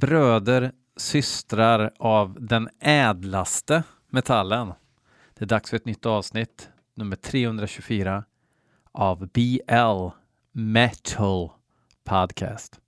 bröder, systrar av den ädlaste metallen. Det är dags för ett nytt avsnitt, nummer 324 av BL Metal Podcast.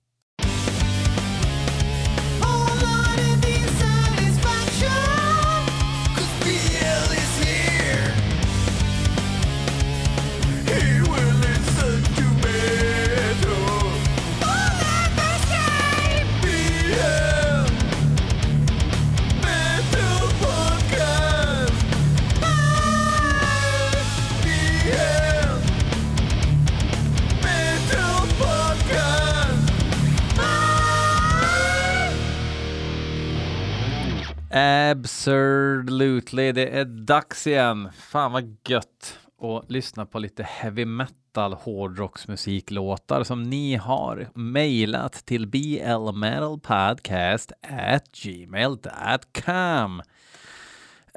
Absolutely, det är dags igen. Fan vad gött att lyssna på lite heavy metal hårdrocksmusiklåtar som ni har mejlat till blmetalpodcast at gmail.com.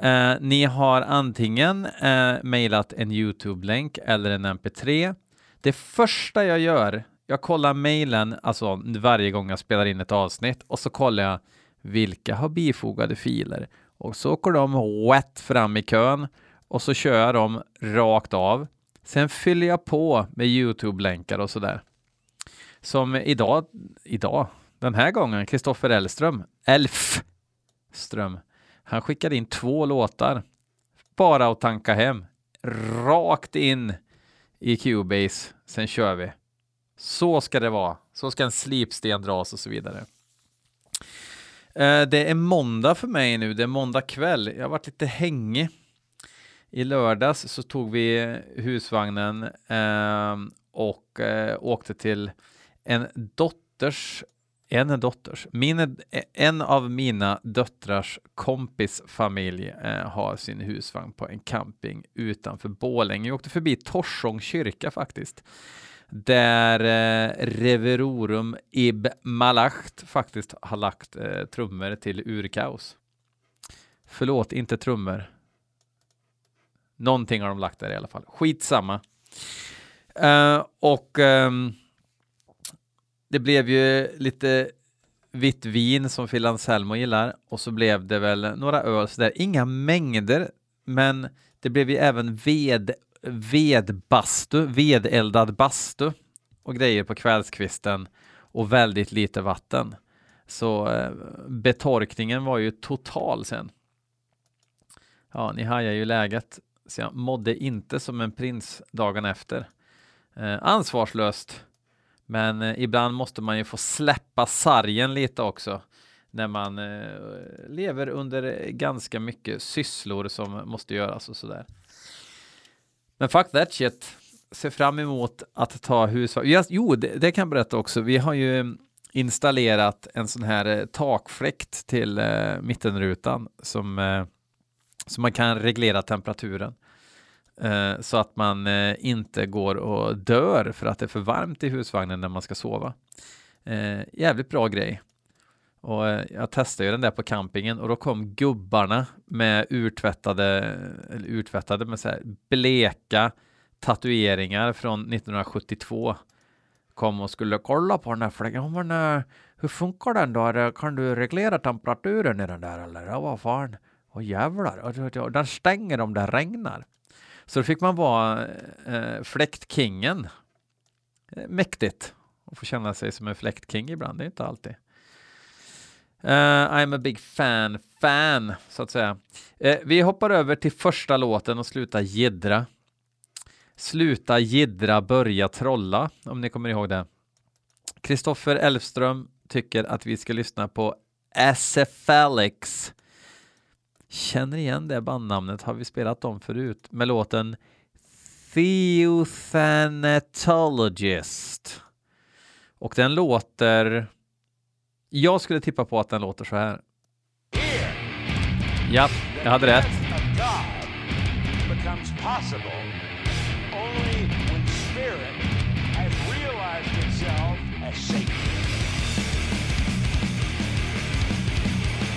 Uh, eh, ni har antingen uh, mejlat en Youtube-länk eller en MP3. Det första jag gör, jag kollar mejlen alltså varje gång jag spelar in ett avsnitt och så kollar jag vilka har bifogade filer och så åker de rätt fram i kön och så kör jag dem rakt av. Sen fyller jag på med Youtube-länkar och sådär. Som idag, idag, den här gången, Kristoffer Elström, Elfström, han skickade in två låtar bara att tanka hem. Rakt in i Cubase, sen kör vi. Så ska det vara. Så ska en slipsten dras och så vidare. Eh, det är måndag för mig nu, det är måndag kväll. Jag har varit lite hängig. I lördags så tog vi husvagnen eh, och eh, åkte till en dotters, en dotters, min, en av mina döttrars kompis familj eh, har sin husvagn på en camping utanför Bålänge. Vi åkte förbi Torsång kyrka faktiskt där eh, Reverorum Ib Malacht faktiskt har lagt eh, trummor till Urkaos. Förlåt, inte trummor. Någonting har de lagt där i alla fall. Skitsamma. Uh, och um, det blev ju lite vitt vin som Phil Anselmo gillar och så blev det väl några öl sådär. Inga mängder, men det blev ju även ved vedbastu, vedeldad bastu och grejer på kvällskvisten och väldigt lite vatten. Så eh, betorkningen var ju total sen. Ja, ni hajar ju läget. Så jag mådde inte som en prins dagen efter. Eh, ansvarslöst. Men eh, ibland måste man ju få släppa sargen lite också när man eh, lever under ganska mycket sysslor som måste göras och sådär. Men fuck that shit. Ser fram emot att ta husvagn. Jo, det, det, kan jag berätta också. Vi har ju installerat en sån här eh, takfläkt till eh, mittenrutan som, eh, som man kan reglera temperaturen. Eh, så att man eh, inte går och dör för att det är för varmt i husvagnen när man ska sova. Eh, jävligt bra grej. Och eh, jag testade ju den där på campingen och då kom gubbarna med urtvättade, eller urtvättade med så här bleka tatueringar från 1972. Kom och skulle kolla på den här fläcken. Men hur funkar den då? Kan du reglera temperaturen i den där eller? Ja, vad fan. Och jävlar. Den stänger om det regnar. Så då fick man vara eh, fläktkingen. Eh, mäktigt att få känna sig som en fläktking ibland. Det är inte alltid. Eh, uh, I'm a big fan, fan, så att säga. Uh, vi hoppar över till första låten och sluta jiddra. Sluta jiddra, börja trolla, om ni kommer ihåg det. Kristoffer Elfström tycker att vi ska lyssna på SFLX. Känner igen det bandnamnet, har vi spelat dem förut, med låten Theothanatologist. Och den låter jag skulle tippa på att den låter så här. Ja, jag hade rätt.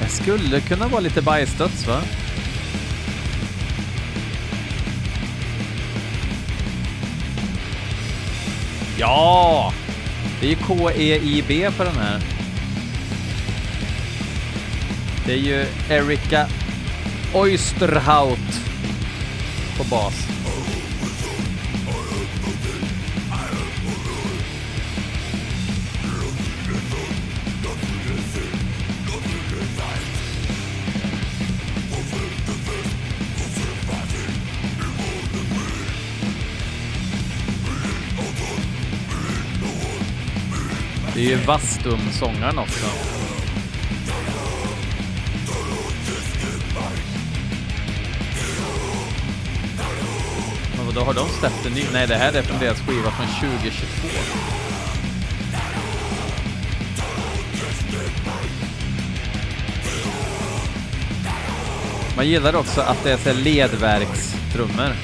Det skulle kunna vara lite bajsdöds va? Ja! Det är ju K-E-I-B på den här. Det är ju Erika Oysterhout på bas. Det är ju Vastum-sångaren också. Men har de släppt en ny? Nej, det här är från deras skiva från 2022. Man gillar också att det är så ledverkstrummor.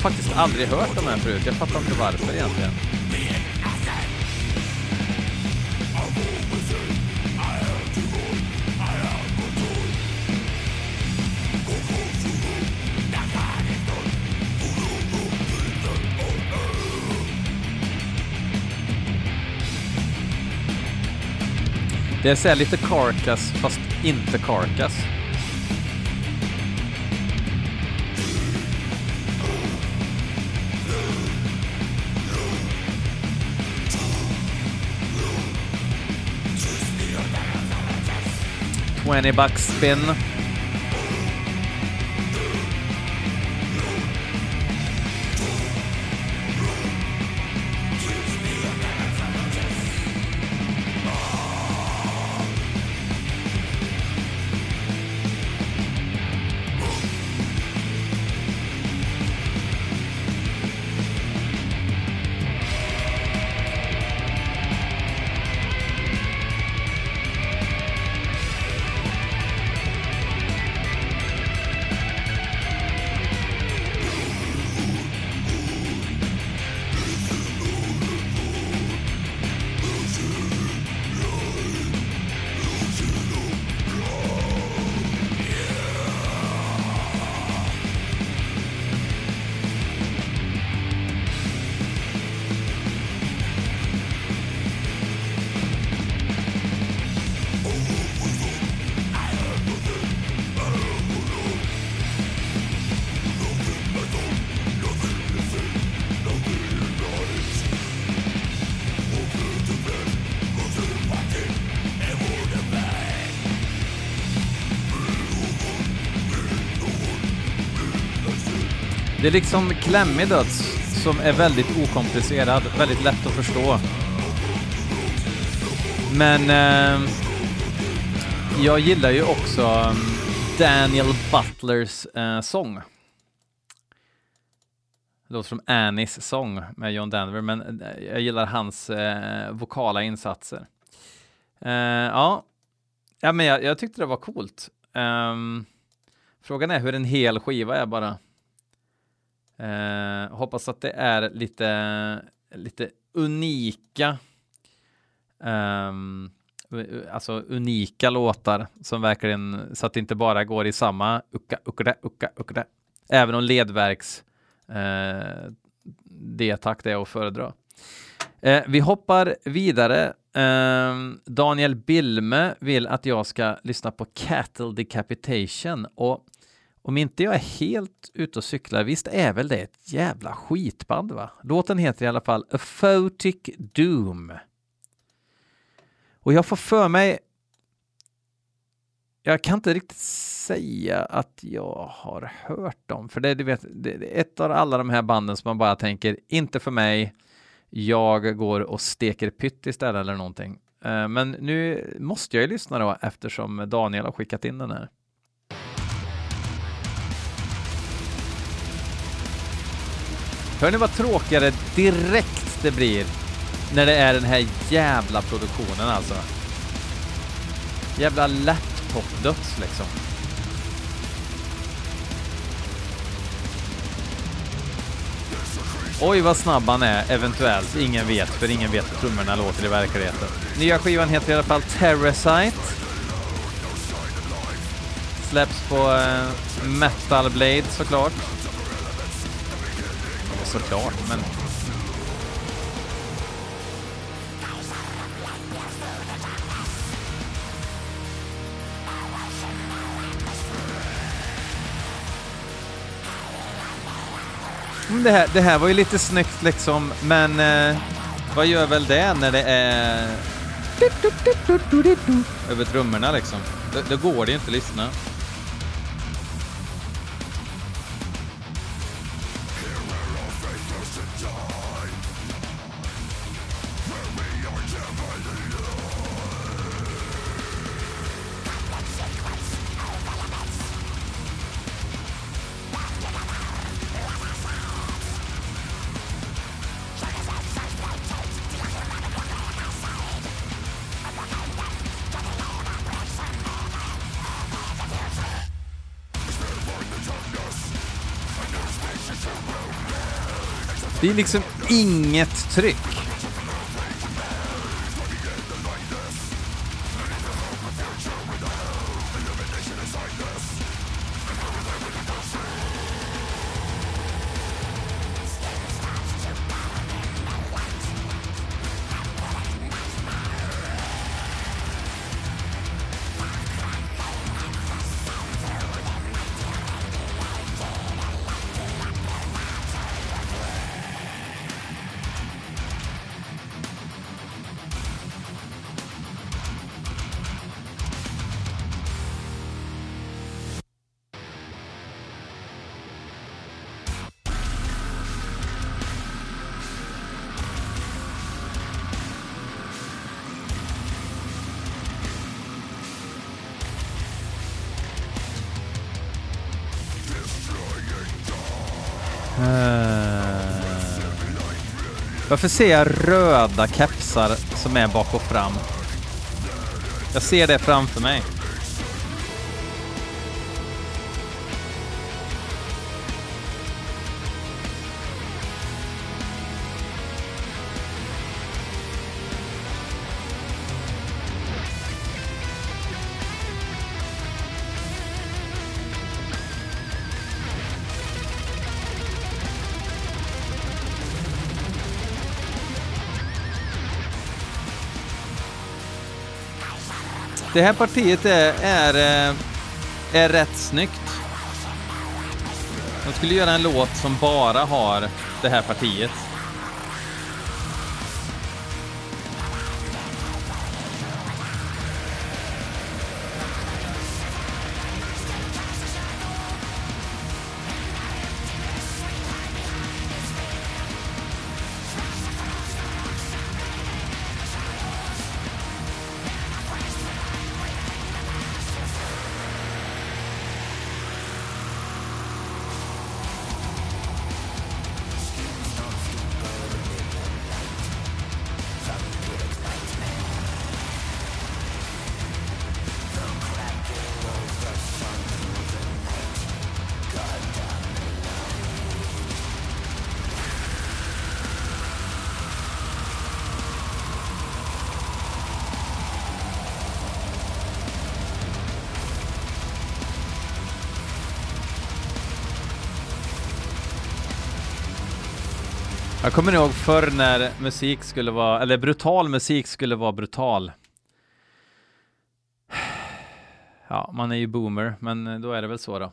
faktiskt aldrig hört de här förut. Jag fattar inte varför egentligen. Det är så lite Carcass, fast inte Carcass. Twenty bucks spin. Det är liksom klämmig döds som är väldigt okomplicerad, väldigt lätt att förstå. Men eh, jag gillar ju också mm, Daniel Butlers eh, sång. Det låter som Annies sång med John Denver, men eh, jag gillar hans eh, vokala insatser. Eh, ja. ja, men jag, jag, tyckte det var coolt. Um, frågan är hur en hel skiva är bara. Eh, hoppas att det är lite, lite unika, um, alltså unika låtar som verkligen, så att det inte bara går i samma ucka, ucka, ucka, ucka, även om ledverks eh, det takt är att föredra. Eh, vi hoppar vidare. Eh, Daniel Bilme vill att jag ska lyssna på Cattle Decapitation och om inte jag är helt ute och cyklar, visst är väl det ett jävla skitband va? Låten heter i alla fall A Photic Doom. Och jag får för mig jag kan inte riktigt säga att jag har hört dem, för det, du vet, det är ett av alla de här banden som man bara tänker, inte för mig, jag går och steker pytt istället eller någonting. Eh, men nu måste jag ju lyssna då eftersom Daniel har skickat in den här. Hör ni vad tråkigare direkt det blir när det är den här jävla produktionen alltså. Jävla laptop-döds liksom. Oj vad snabb han är, eventuellt. Ingen vet, för ingen vet hur trummorna låter i verkligheten. Nya skivan heter i alla fall Terrasite. Släpps på eh, Metal Blade såklart såklart, men... Mm, det här, det här var ju lite snyggt liksom, men eh, vad gör väl det när det är över trummorna liksom? Då, då går det ju inte att lyssna. Det är liksom inget tryck. Varför ser jag röda kepsar som är bak och fram? Jag ser det framför mig. Det här partiet är, är, eh, är rätt snyggt. De skulle göra en låt som bara har det här partiet. Jag kommer ihåg förr när musik skulle vara, eller brutal musik skulle vara brutal. Ja, man är ju boomer, men då är det väl så då.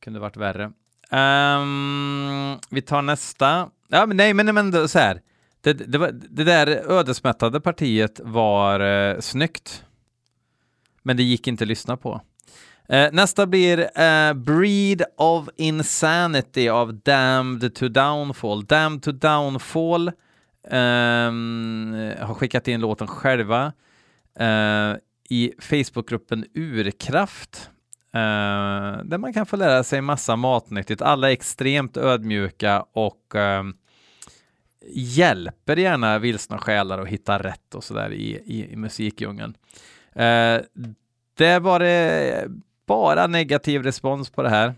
Kunde varit värre. Um, vi tar nästa. Ja, men nej, men, men så här. Det, det, var, det där ödesmättade partiet var eh, snyggt. Men det gick inte att lyssna på. Eh, nästa blir eh, Breed of Insanity av Damned to Downfall. Damned to Downfall ehm, har skickat in låten själva eh, i Facebookgruppen Urkraft. Eh, där man kan få lära sig massa matnyttigt. Alla är extremt ödmjuka och eh, hjälper gärna vilsna själar att hitta rätt och sådär i, i, i musikdjungeln. Eh, det var det bara negativ respons på det här.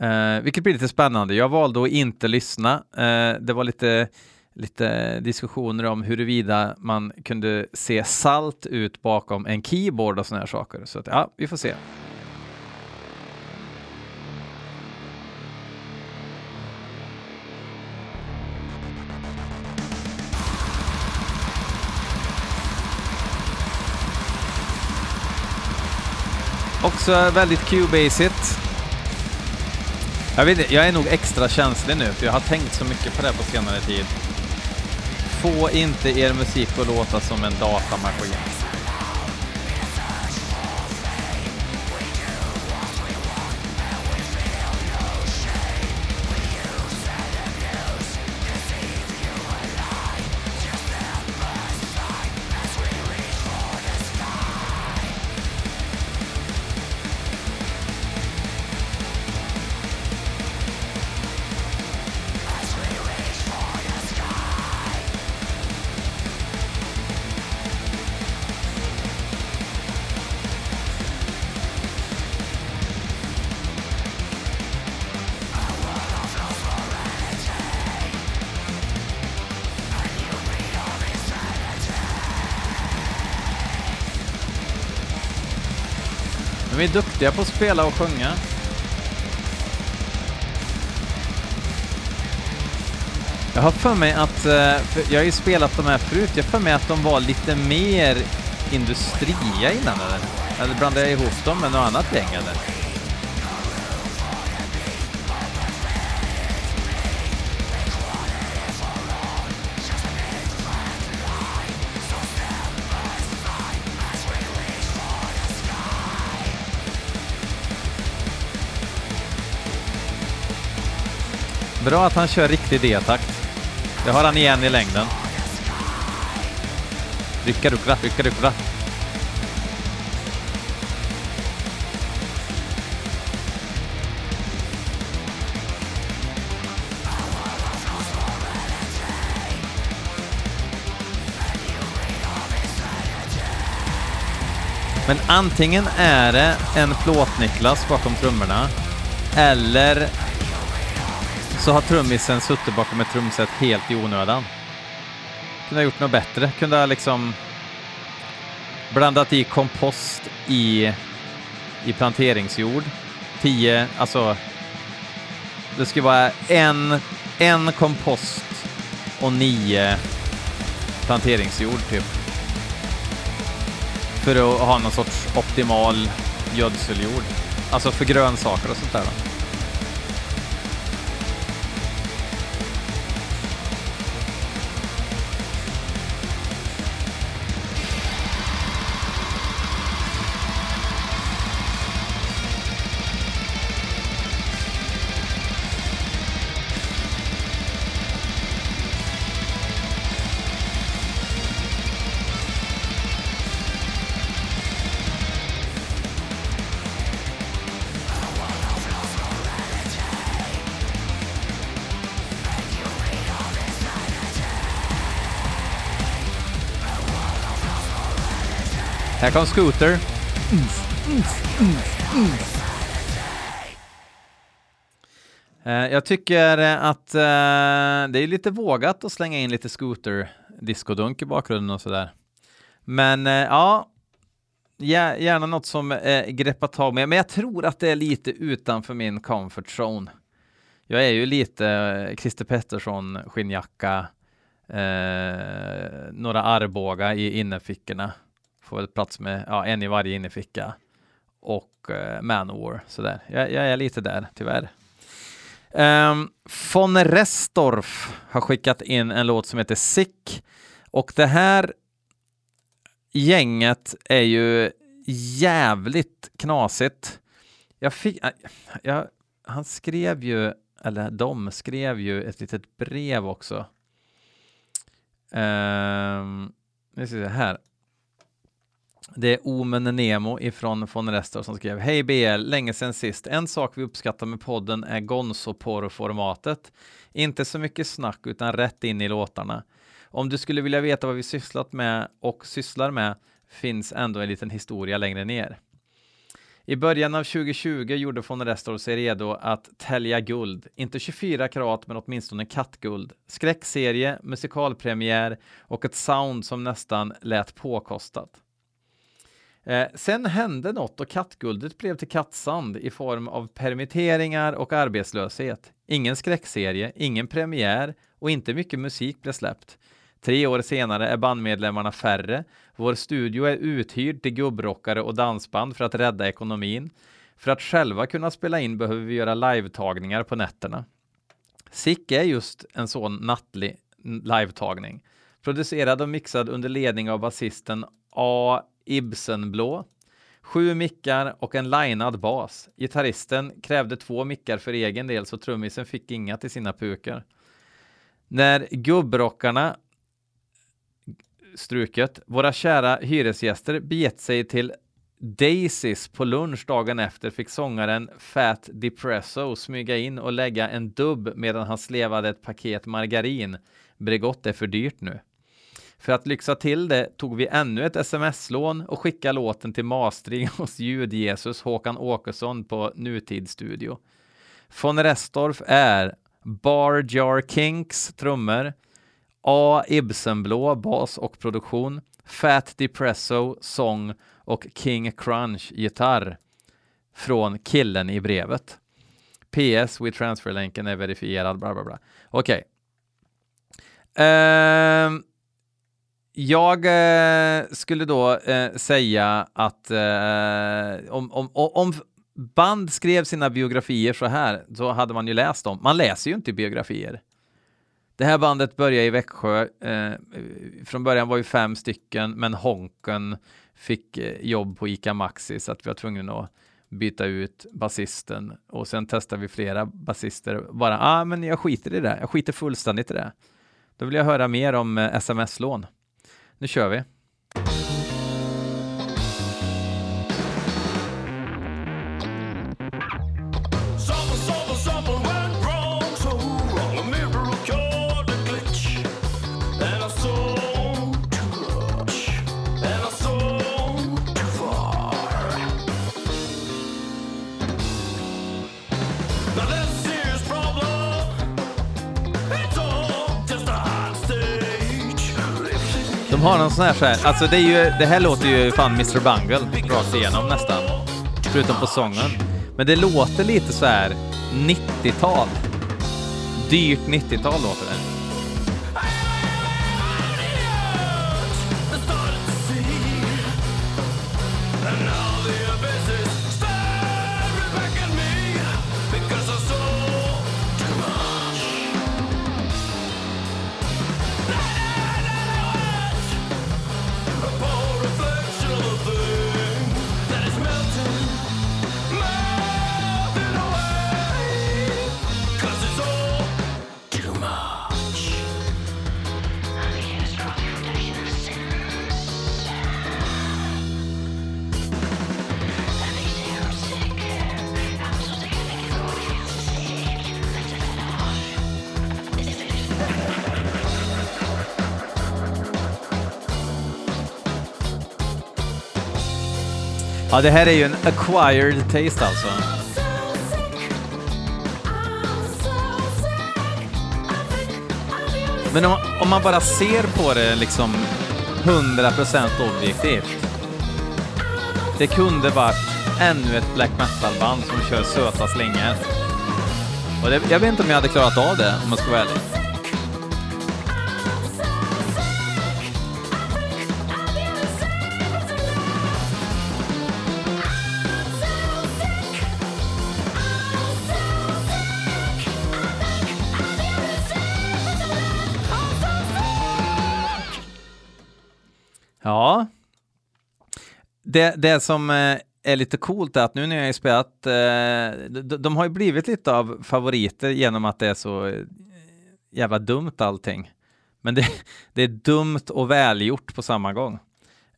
Eh, vilket blir lite spännande. Jag valde att inte lyssna. Eh, det var lite, lite diskussioner om huruvida man kunde se salt ut bakom en keyboard och sådana här saker. Så att, ja, vi får se. Också väldigt Cubasigt. Jag, vet, jag är nog extra känslig nu, för jag har tänkt så mycket på det på senare tid. Få inte er musik att låta som en datamaskin. Men vi är duktiga på att spela och sjunga. Jag har för mig att, eh, för jag har ju spelat de här förut, jag har för mig att de var lite mer industria innan eller? Eller blandade jag ihop dem med något annat gäng eller? Bra att han kör riktig D-takt. Det har han igen i längden. Rycka, ruckla, rycka, ruckla. Men antingen är det en plåt-Niklas bakom trummorna eller så har trummisen suttit bakom ett trumset helt i onödan. Kunde ha gjort något bättre. Kunde ha liksom blandat i kompost i, i planteringsjord. Tio, alltså det ska vara en, en kompost och nio planteringsjord typ. För att ha någon sorts optimal gödseljord. Alltså för grönsaker och sånt där. Då. Här kom Scooter. Eh, jag tycker att eh, det är lite vågat att slänga in lite Scooter diskodunk i bakgrunden och sådär. Men eh, ja, gärna något som greppar tag med. Men jag tror att det är lite utanför min comfort zone. Jag är ju lite Christer Pettersson skinnjacka, eh, några Arboga i innerfickorna. Får väl plats med ja, en i varje innerficka och eh, Manowar sådär. Jag, jag är lite där tyvärr. Um, von Restorff har skickat in en låt som heter Sick och det här gänget är ju jävligt knasigt. Jag fick, äh, jag, han skrev ju, eller de skrev ju ett litet brev också. Um, nu ska vi se här. Det är Omen Nemo ifrån von Restor som skrev Hej BL, länge sedan sist. En sak vi uppskattar med podden är Gonzo-porr-formatet. Inte så mycket snack utan rätt in i låtarna. Om du skulle vilja veta vad vi sysslat med och sysslar med finns ändå en liten historia längre ner. I början av 2020 gjorde von Restor sig redo att tälja guld. Inte 24 karat, men åtminstone kattguld. Skräckserie, musikalpremiär och ett sound som nästan lät påkostat. Eh, sen hände något och kattguldet blev till kattsand i form av permitteringar och arbetslöshet. Ingen skräckserie, ingen premiär och inte mycket musik blev släppt. Tre år senare är bandmedlemmarna färre. Vår studio är uthyrd till gubbrockare och dansband för att rädda ekonomin. För att själva kunna spela in behöver vi göra livetagningar på nätterna. Sicke är just en sån nattlig livetagning. Producerad och mixad under ledning av basisten A. Ibsenblå. Sju mickar och en linad bas. Gitarristen krävde två mickar för egen del så trummisen fick inga till sina pukar. När gubbrockarna struket, våra kära hyresgäster begett sig till Daisys på lunch dagen efter fick sångaren Fat Depresso smyga in och lägga en dubb medan han slevade ett paket margarin. Bregott är för dyrt nu. För att lyxa till det tog vi ännu ett sms-lån och skickade låten till mastering hos ljud-Jesus Håkan Åkesson på Nutidsstudio. Von Restorff är Bar Jar Kinks trummor, A. Ibsenblå bas och produktion, Fat Depresso sång och King Crunch gitarr från killen i brevet. PS, with transferlänken är verifierad, bla bla bla. Okej. Okay. Uh, jag eh, skulle då eh, säga att eh, om, om, om band skrev sina biografier så här, så hade man ju läst dem. Man läser ju inte biografier. Det här bandet började i Växjö. Eh, från början var vi fem stycken, men Honken fick eh, jobb på ICA Maxi så att vi var tvungna att byta ut basisten och sen testade vi flera basister. Bara, ah, men jag skiter i det. Jag skiter fullständigt i det. Då vill jag höra mer om eh, sms-lån. Nu kör vi. De har någon sån här, så här alltså det, är ju, det här låter ju fan Mr Bungle rakt igenom nästan. Förutom på sången. Men det låter lite så här 90-tal. Dyrt 90-tal låter det. Ja, det här är ju en acquired taste alltså. Men om, om man bara ser på det liksom 100% objektivt. Det kunde varit ännu ett black metal-band som kör söta slingor. Och det, jag vet inte om jag hade klarat av det, om jag ska vara ärlig. Det, det som eh, är lite coolt är att nu när jag har spelat, eh, de, de har ju blivit lite av favoriter genom att det är så eh, jävla dumt allting. Men det, det är dumt och välgjort på samma gång.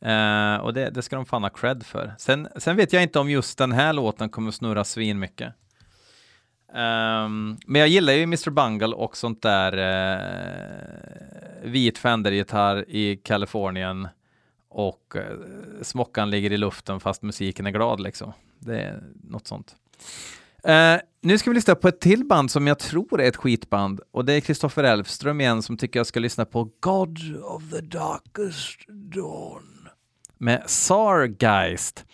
Uh, och det, det, ska de fan ha cred för. Sen, sen, vet jag inte om just den här låten kommer snurra svin mycket. Um, men jag gillar ju Mr. Bungle och sånt där uh, vit Fender-gitarr i Kalifornien och eh, smockan ligger i luften fast musiken är glad liksom. Det är något sånt. Uh, nu ska vi lyssna på ett till band som jag tror är ett skitband och det är Kristoffer Elfström igen som tycker jag ska lyssna på God of the Darkest Dawn med Sargeist.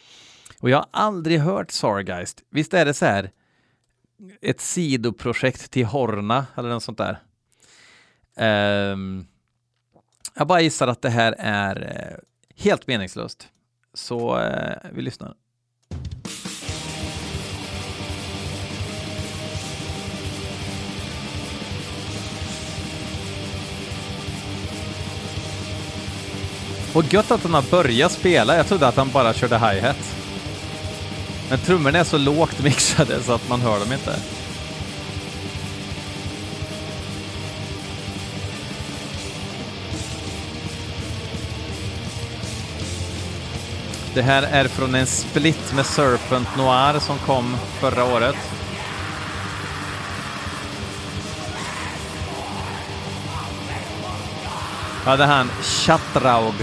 Och jag har aldrig hört Sargeist. Visst är det så här ett sidoprojekt till Horna eller något sånt där. Uh, jag bara gissar att det här är uh, Helt meningslöst. Så eh, vi lyssnar. Och gött att han har börjat spela. Jag trodde att han bara körde hi-hat. Men trummorna är så lågt mixade så att man hör dem inte. Det här är från en split med Serpent Noir som kom förra året. hade han Chatraug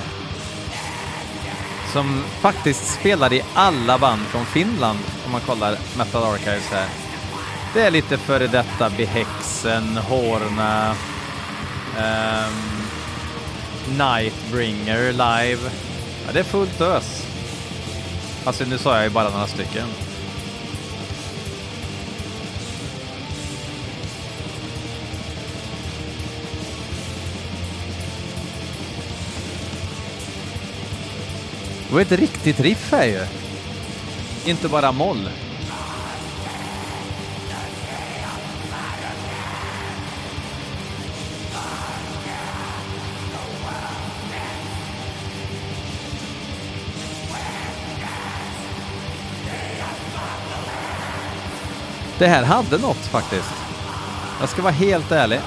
som faktiskt spelar i alla band från Finland om man kollar Metal Archives här. Det är lite före detta Behexen, Horna, um, Nightbringer live. Ja, det är fullt ös. Alltså nu sa jag ju bara några stycken. Det var ett riktigt riff här ju. Inte bara moll. Det här hade något faktiskt. Jag ska vara helt ärlig.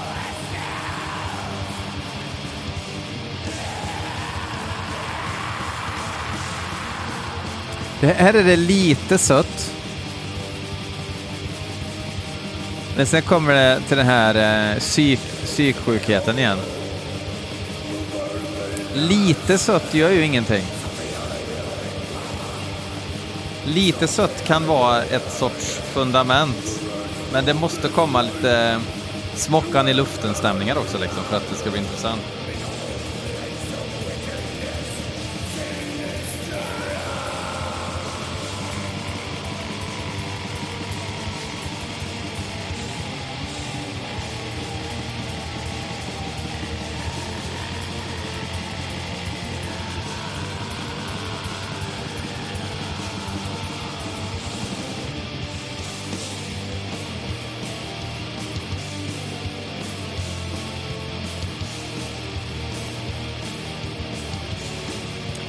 Det här är det lite sött. Men sen kommer det till den här eh, psyk psyksjukheten igen. Lite sött gör ju ingenting. Lite sött kan vara ett sorts fundament. Men det måste komma lite smockan i luften-stämningar också liksom, för att det ska bli intressant.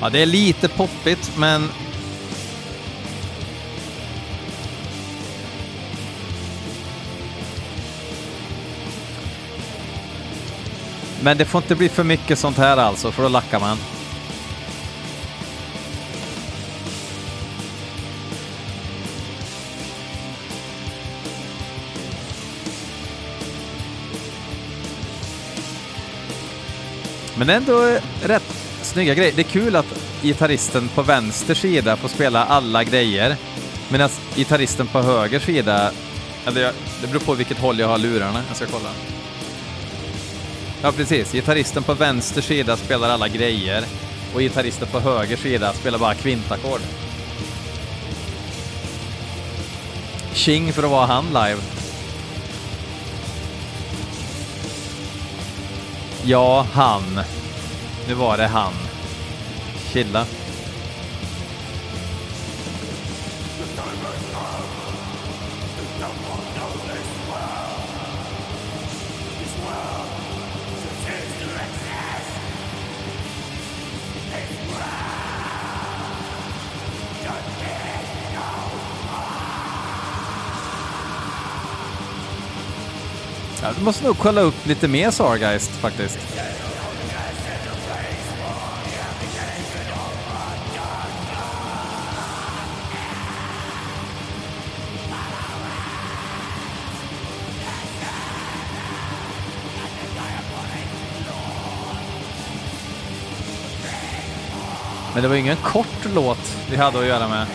Ja, det är lite poppigt, men... Men det får inte bli för mycket sånt här alltså, för då lackar man. Men ändå rätt snygga grejer. Det är kul att gitarristen på vänster sida får spela alla grejer, medan gitarristen på höger sida, eller det beror på vilket håll jag har lurarna. Jag ska kolla. Ja, precis. Gitarristen på vänster sida spelar alla grejer och gitarristen på höger sida spelar bara kvintackord. Tjing för att vara han live. Ja, han. Nu var det han. Chilla. Ja, du måste nog kolla upp lite mer Sargeist faktiskt. Men det var ingen kort låt vi hade att göra med.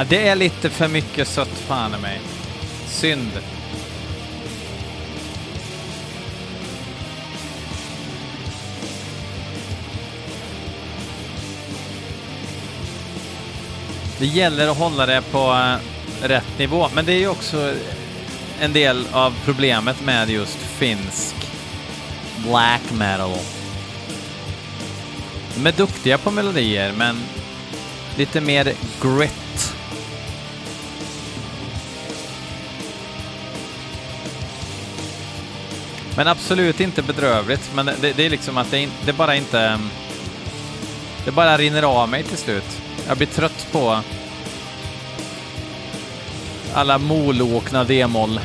Ja, det är lite för mycket sött fan i mig. Synd. Det gäller att hålla det på eh, rätt nivå, men det är ju också en del av problemet med just finsk black metal. De är duktiga på melodier, men lite mer grit Men absolut inte bedrövligt, men det, det är liksom att det, det bara inte... Ehm, det bara rinner av mig till slut. Jag blir trött på alla molokna D-moll.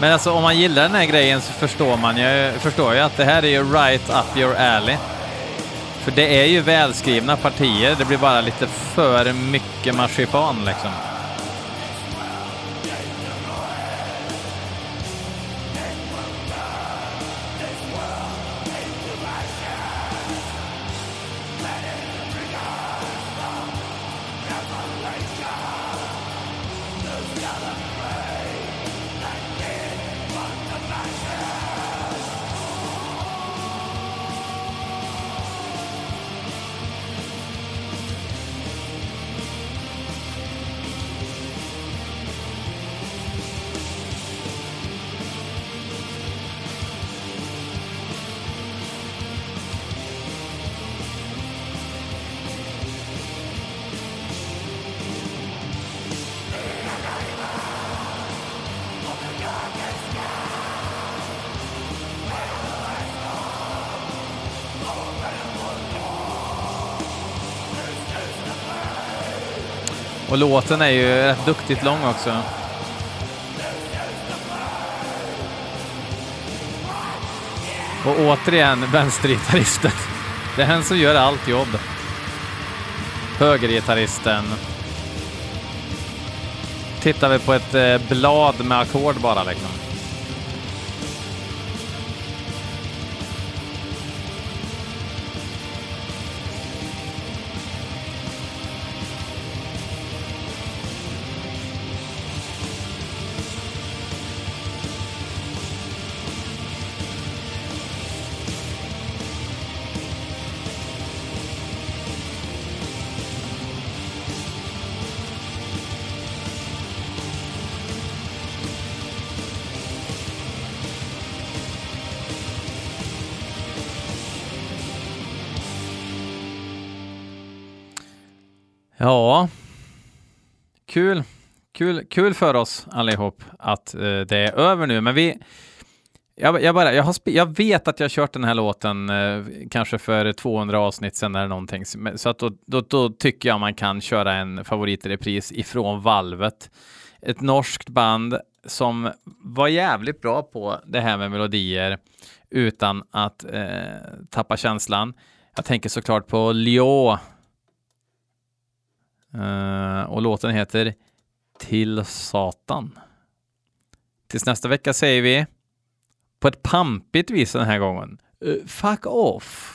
Men alltså om man gillar den här grejen så förstår man ju, förstår ju att det här är ju right up your alley. För det är ju välskrivna partier, det blir bara lite för mycket marsipan liksom. Och låten är ju rätt duktigt lång också. Och återigen vänstergitarristen. Det är han som gör allt jobb. Högergitarristen. Tittar vi på ett eh, blad med ackord bara liksom. Ja, kul. Kul, kul för oss allihop att eh, det är över nu, men vi... Jag, jag, bara, jag, har, jag vet att jag kört den här låten eh, kanske för 200 avsnitt sen eller någonting, så att då, då, då, tycker jag man kan köra en favoritrepris ifrån valvet. Ett norskt band som var jävligt bra på det här med melodier utan att eh, tappa känslan. Jag tänker såklart på Lyon Eh, och låten heter Till Satan. Tills nästa vecka säger vi på ett pampigt vis den här gången. Uh, fuck off!